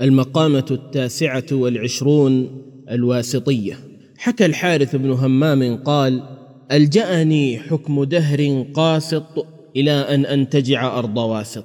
المقامة التاسعة والعشرون الواسطية. حكى الحارث بن همام قال ألجأني حكم دهر قاسط إلى أن أنتجع أرض واسط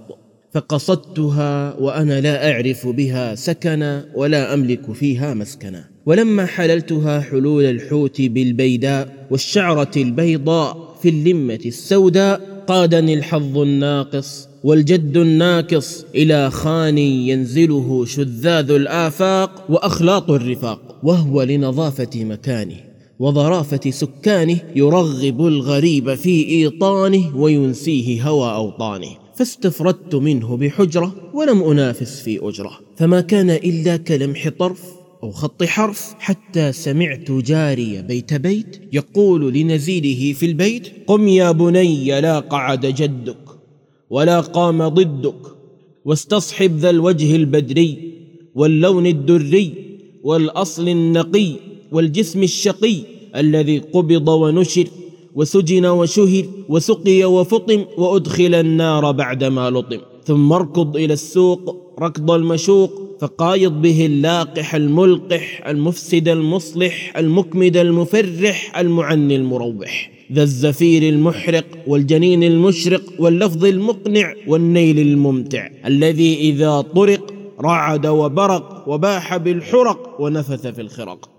فقصدتها وأنا لا أعرف بها سكنا ولا أملك فيها مسكنا. ولما حللتها حلول الحوت بالبيداء والشعرة البيضاء في اللمة السوداء قادني الحظ الناقص والجد الناكص إلى خاني ينزله شذاذ الآفاق وأخلاط الرفاق وهو لنظافة مكانه وظرافة سكانه يرغب الغريب في إيطانه وينسيه هوى أوطانه فاستفردت منه بحجرة ولم أنافس في أجرة فما كان إلا كلمح طرف أو خط حرف حتى سمعت جاري بيت بيت يقول لنزيله في البيت قم يا بني لا قعد جدك ولا قام ضدك واستصحب ذا الوجه البدري واللون الدري والأصل النقي والجسم الشقي الذي قبض ونشر وسجن وشهر وسقي وفطم وأدخل النار بعدما لطم. ثم اركض إلى السوق ركض المشوق فقايض به اللاقح الملقح المفسد المصلح المكمد المفرح المعني المروح. ذا الزفير المحرق والجنين المشرق واللفظ المقنع والنيل الممتع الذي إذا طرق رعد وبرق وباح بالحرق ونفث في الخرق.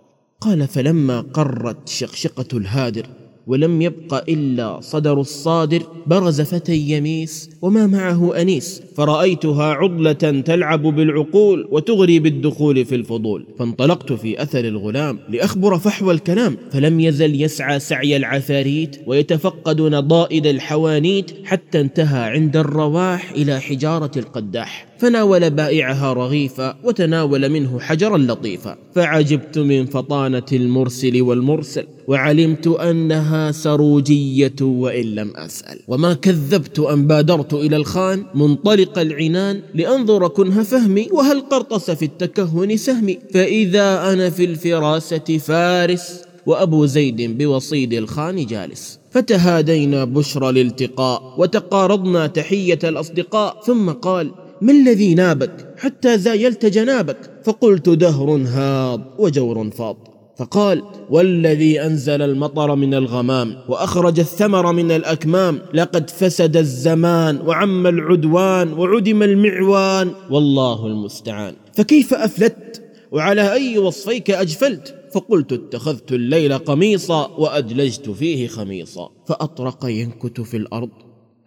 قال فلما قرت شقشقة الهادر ولم يبق إلا صدر الصادر برز فتى يميس وما معه أنيس فرأيتها عضلة تلعب بالعقول وتغري بالدخول في الفضول. فانطلقت في أثر الغلام لأخبر فحوى الكلام فلم يزل يسعى سعي العفاريت ويتفقد نضائد الحوانيت حتى انتهى عند الرواح إلى حجارة القداح. فناول بائعها رغيفا وتناول منه حجرا لطيفا. فعجبت من فطانة المرسل والمرسل وعلمت أنها سروجية وإن لم أسأل. وما كذبت أن بادرت إلى الخان منطلق العنان لأنظر كنه فهمي وهل قرطس في التكهن سهمي. فإذا أنا في الفراسة فارس وأبو زيد بوصيد الخان جالس. فتهادينا بشرى الالتقاء وتقارضنا تحية الأصدقاء ثم قال ما الذي نابك حتى زايلت جنابك؟ فقلت دهر هاض وجور فاض. فقال والذي أنزل المطر من الغمام وأخرج الثمر من الأكمام لقد فسد الزمان وعم العدوان وعدم المعوان والله المستعان. فكيف أفلت؟ وعلى أي وصفيك أجفلت؟ فقلت اتخذت الليل قميصا وأدلجت فيه خميصا. فأطرق ينكت في الأرض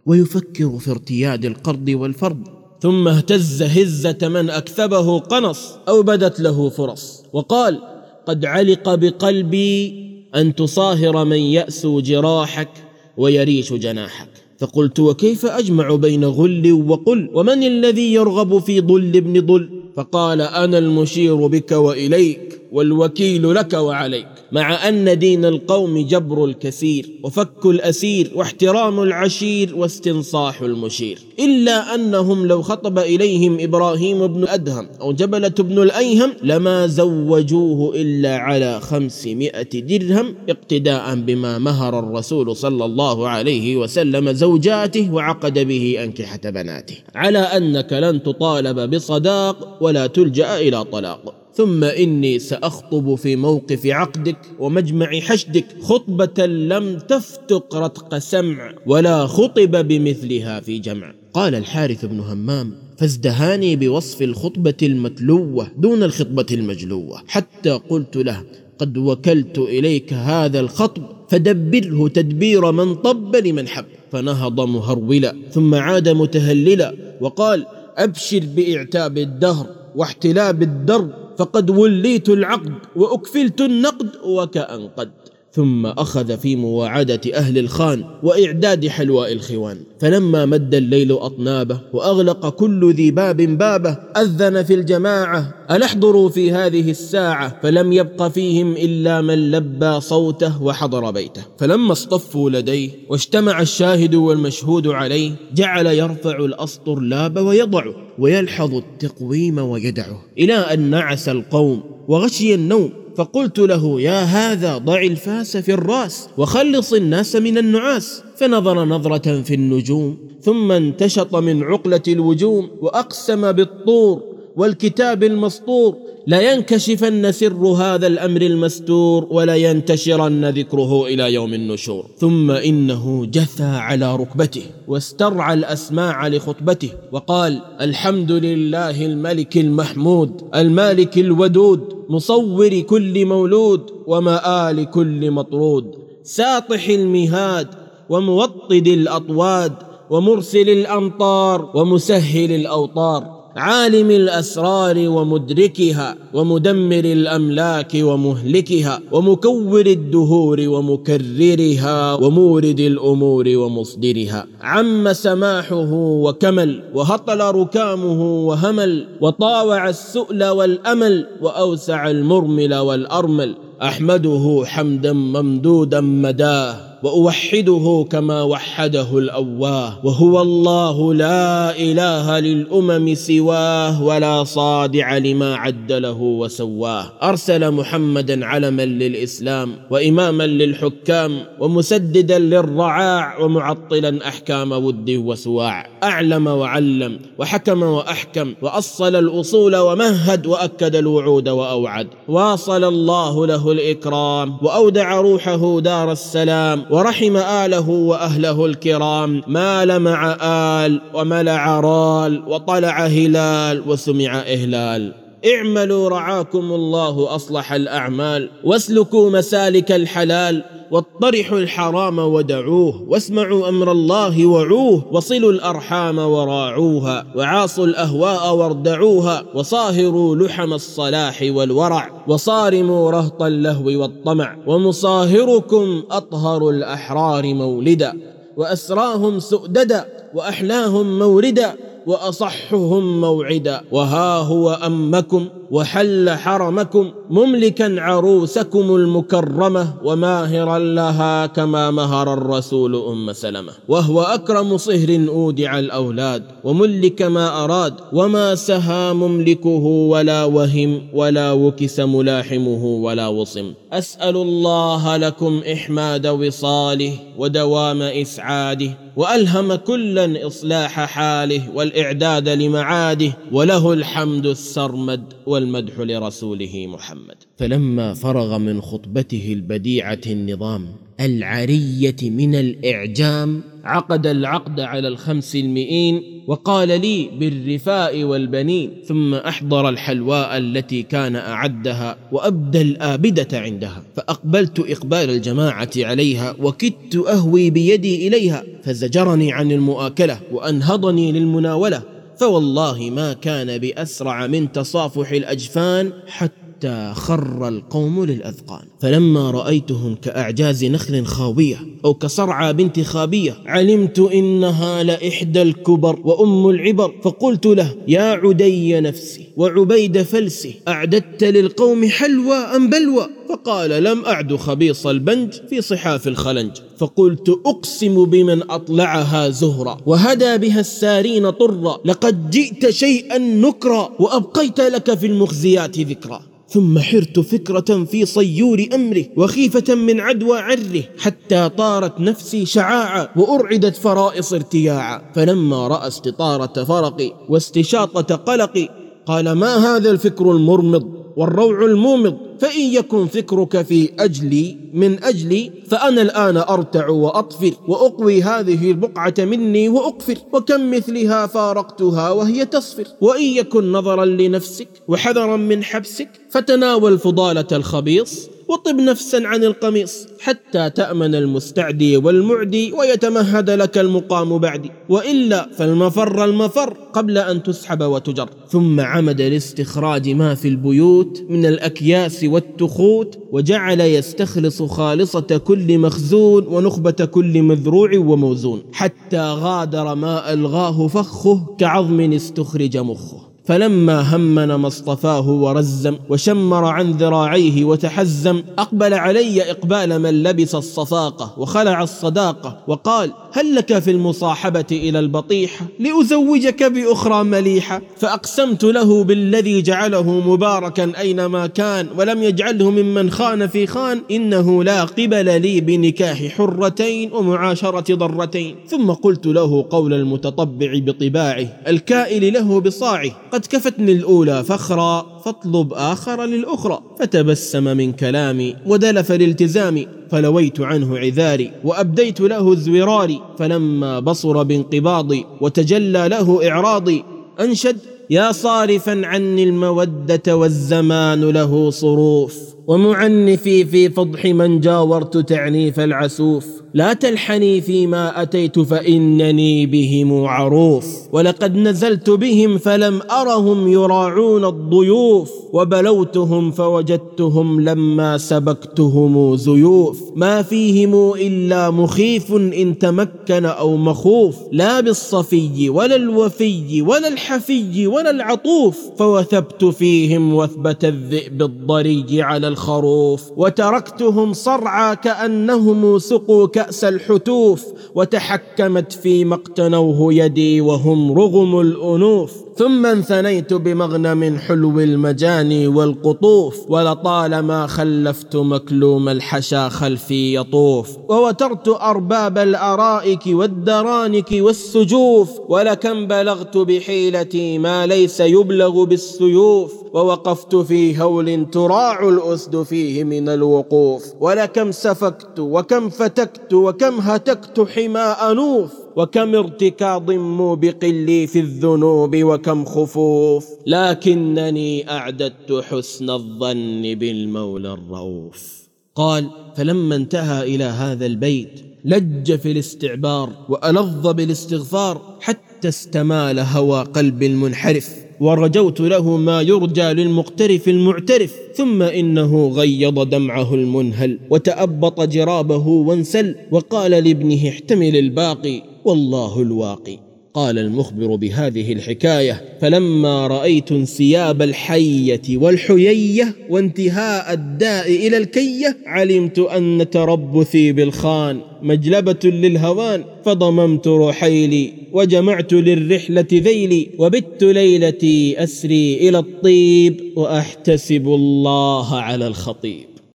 ويفكر في ارتياد القرض والفرض. ثم اهتز هزة من أكثبه قنص أو بدت له فرص. وقال قد علق بقلبي أن تصاهر من يأسو جراحك ويريش جناحك. فقلت وكيف أجمع بين غل وقل؟ ومن الذي يرغب في ضل ابن ضل؟ فقال أنا المشير بك وإليك. والوكيل لك وعليك. مع أن دين القوم جبر الكثير وفك الأسير واحترام العشير واستنصاح المشير. إلا أنهم لو خطب إليهم إبراهيم بن أدهم أو جبلة بن الأيهم لما زوجوه إلا على خمسمائة درهم اقتداء بما مهر الرسول صلى الله عليه وسلم زوجاته وعقد به أنكحة بناته. على أنك لن تطالب بصداق ولا تلجأ إلى طلاق. ثم إني سأخطب في موقف عقدك ومجمع حشدك خطبة لم تفتق رتق سمع ولا خطب بمثلها في جمع. قال الحارث بن همام فازدهاني بوصف الخطبة المتلوة دون الخطبة المجلوة حتى قلت له قد وكلت إليك هذا الخطب فدبره تدبير من طب لمن حب. فنهض مهرولا ثم عاد متهللا وقال أبشر بإعتاب الدهر واحتلاب الدرب فقد وليت العقد وأكفلت النقد وكأن قد ثم أخذ في مواعدة أهل الخان وإعداد حلواء الخوان. فلما مد الليل أطنابه وأغلق كل ذي باب بابه أذن في الجماعة الاحضروا في هذه الساعة؟ فلم يبق فيهم إلا من لبى صوته وحضر بيته. فلما اصطفوا لديه واجتمع الشاهد والمشهود عليه جعل يرفع الاسطرلاب ويضعه ويلحظ التقويم ويدعه. إلى أن نعس القوم وغشي النوم فقلت له يا هذا ضع الفاس في الراس وخلص الناس من النعاس. فنظر نظرة في النجوم ثم انتشط من عقلة الوجوم وأقسم بالطور. والكتاب المسطور لينكشفن سر هذا الأمر المستور ولينتشرن ذكره إلى يوم النشور. ثم إنه جثى على ركبته واسترعى الأسماع لخطبته وقال الحمد لله الملك المحمود المالك الودود مصور كل مولود ومآل كل مطرود ساطح المهاد وموطد الأطواد ومرسل الأمطار ومسهل الأوطار. عالم الأسرار ومدركها ومدمر الأملاك ومهلكها ومكور الدهور ومكررها ومورد الأمور ومصدرها. عم سماحه وكمل وهطل ركامه وهمل وطاوع السؤل والأمل وأوسع المرمل والأرمل. أحمده حمدا ممدودا مداه. وأوحده كما وحده الأواه وهو الله لا إله للأمم سواه ولا صادع لما عد له وسواه. أرسل محمدا علما للإسلام واماما للحكام ومسددا للرعاع ومعطلا أحكام ود وسواع. أعلم وعلم وحكم وأحكم وأصل الأصول ومهد وأكد الوعود وأوعد. واصل الله له الإكرام وأودع روحه دار السلام ورحم آله وأهله الكرام ما لمع آل وملع رال وطلع هلال وسمع إهلال. اعملوا رعاكم الله أصلح الأعمال واسلكوا مسالك الحلال واطرحوا الحرام ودعوه واسمعوا أمر الله وعوه وصلوا الارحام وراعوها وعاصوا الاهواء واردعوها وصاهروا لحم الصلاح والورع وصارموا رهط اللهو والطمع ومصاهركم اطهر الاحرار مولدا واسراهم سؤددا واحلاهم موردا وأصحهم موعدا. وها هو أمكم وحل حرمكم مملكا عروسكم المكرمة وماهرا لها كما مهر الرسول أم سلمة. وهو أكرم صهر أودع الأولاد وملك ما أراد وما سها مملكه ولا وهم ولا وكس ملاحمه ولا وصم. أسأل الله لكم إحماد وصاله ودوام إسعاده وألهم كلا إصلاح حاله والإعداد لمعاده وله الحمد السرمد والمدح لرسوله محمد. فلما فرغ من خطبته البديعة النظام العرية من الإعجام عقد العقد على الخمس المئين وقال لي بالرفاء والبنين ثم أحضر الحلواء التي كان أعدها وأبدى الآبدة عندها فأقبلت إقبال الجماعة عليها وكدت أهوي بيدي إليها فزجرني عن المؤاكلة وأنهضني للمناولة فوالله ما كان بأسرع من تصافح الأجفان حتى حتى خر القوم للأذقان. فلما رأيتهم كأعجاز نخل خاوية أو كصرعى بنت خابية علمت إنها لإحدى الكبر وأم العبر. فقلت له يا عدي نفسي وعبيد فلسي أعددت للقوم حلوى أم بلوى فقال لم أعد خبيص البنج في صحاف الخلنج. فقلت أقسم بمن أطلعها زهرا وهدى بها السارين طرا لقد جئت شيئا نكرا وأبقيت لك في المخزيات ذكرا. ثم حرت فكرة في صيور أمره وخيفة من عدوى عره حتى طارت نفسي شعاعا وأرعدت فرائص ارتياعا. فلما رأى استطارة فرقي واستشاطة قلقي قال ما هذا الفكر المرمض والروع المومض؟ فإن يكن فكرك في أجلي من أجلي فأنا الآن أرتع وأطفر وأقوي هذه البقعة مني وأقفر وكم مثلها فارقتها وهي تصفر. وإن يكن نظرا لنفسك وحذرا من حبسك فتناول فضالة الخبيص. وطب نفسا عن القميص حتى تأمن المستعدي والمعدي ويتمهد لك المقام بعدي. وإلا فالمفر المفر قبل أن تسحب وتجر. ثم عمد لاستخراج ما في البيوت من الأكياس والتخوت وجعل يستخلص خالصة كل مخزون ونخبة كل مذروع وموزون. حتى غادر ما ألغاه فخه كعظم استخرج مخه. فلما همن ما اصطفاه ورزم وشمر عن ذراعيه وتحزم أقبل علي إقبال من لبس الصفاقة وخلع الصداقة وقال هل لك في المصاحبة إلى البطيحه لأزوجك بأخرى مليحه فأقسمت له بالذي جعله مباركا أينما كان ولم يجعله ممن خان في خان إنه لا قبل لي بنكاح حرتين ومعاشرة ضرتين. ثم قلت له قول المتطبع بطباعه الكائل له بصاعه. قد كفتني الأولى فخرا فاطلب آخر للأخرى. فتبسم من كلامي ودلف الالتزام فلويت عنه عذاري وأبديت له الزورار فلما بصر بانقباضي وتجلى له إعراضي أنشد يا صارفا عني المودة والزمان له صروف. ومعنفي في فضح من جاورت تعنيف العسوف. لا تلحني فيما أتيت فإنني بهم عروف. ولقد نزلت بهم فلم أرهم يراعون الضيوف. وبلوتهم فوجدتهم لما سبكتهم زيوف. ما فيهم إلا مخيف إن تمكن أو مخوف. لا بالصفي ولا الوفي ولا الحفي ولا العطوف. فوثبت فيهم وثبة الذئب الضري على الخروف وتركتهم صرعى كأنهم سقوا كأس الحتوف وتحكمت فيما اقتنوه يدي وهم رغم الأنوف. ثم انثنيت بمغنم حلو المجاني والقطوف ولطالما خلفت مكلوم الحشا خلفي يطوف. ووترت أرباب الأرائك والدرانك والسجوف ولكم بلغت بحيلتي ما ليس يبلغ بالسيوف. ووقفت في هول تراع الأسد فيه من الوقوف. ولكم سفكت وكم فتكت وكم هتكت حمى أنوف وكم ارتكاض موبق لي في الذنوب وكم خفوف لكنني أعددت حسن الظن بالمولى الرؤوف قال فلما انتهى إلى هذا البيت لج في الاستعبار وألظ بالاستغفار حتى استمال هوى قلب المنحرف. ورجوت له ما يرجى للمقترف المعترف ثم إنه غيض دمعه المنهل وتأبط جرابه وانسل وقال لابنه احتمل الباقي والله الواقي. قال المخبر بهذه الحكاية فلما رأيت انسياب الحية والحيية وانتهاء الداء إلى الكية علمت أن تربثي بالخان مجلبة للهوان فضممت رحيلي وجمعت للرحلة ذيلي وبت ليلتي أسري إلى الطيب وأحتسب الله على الخطيب.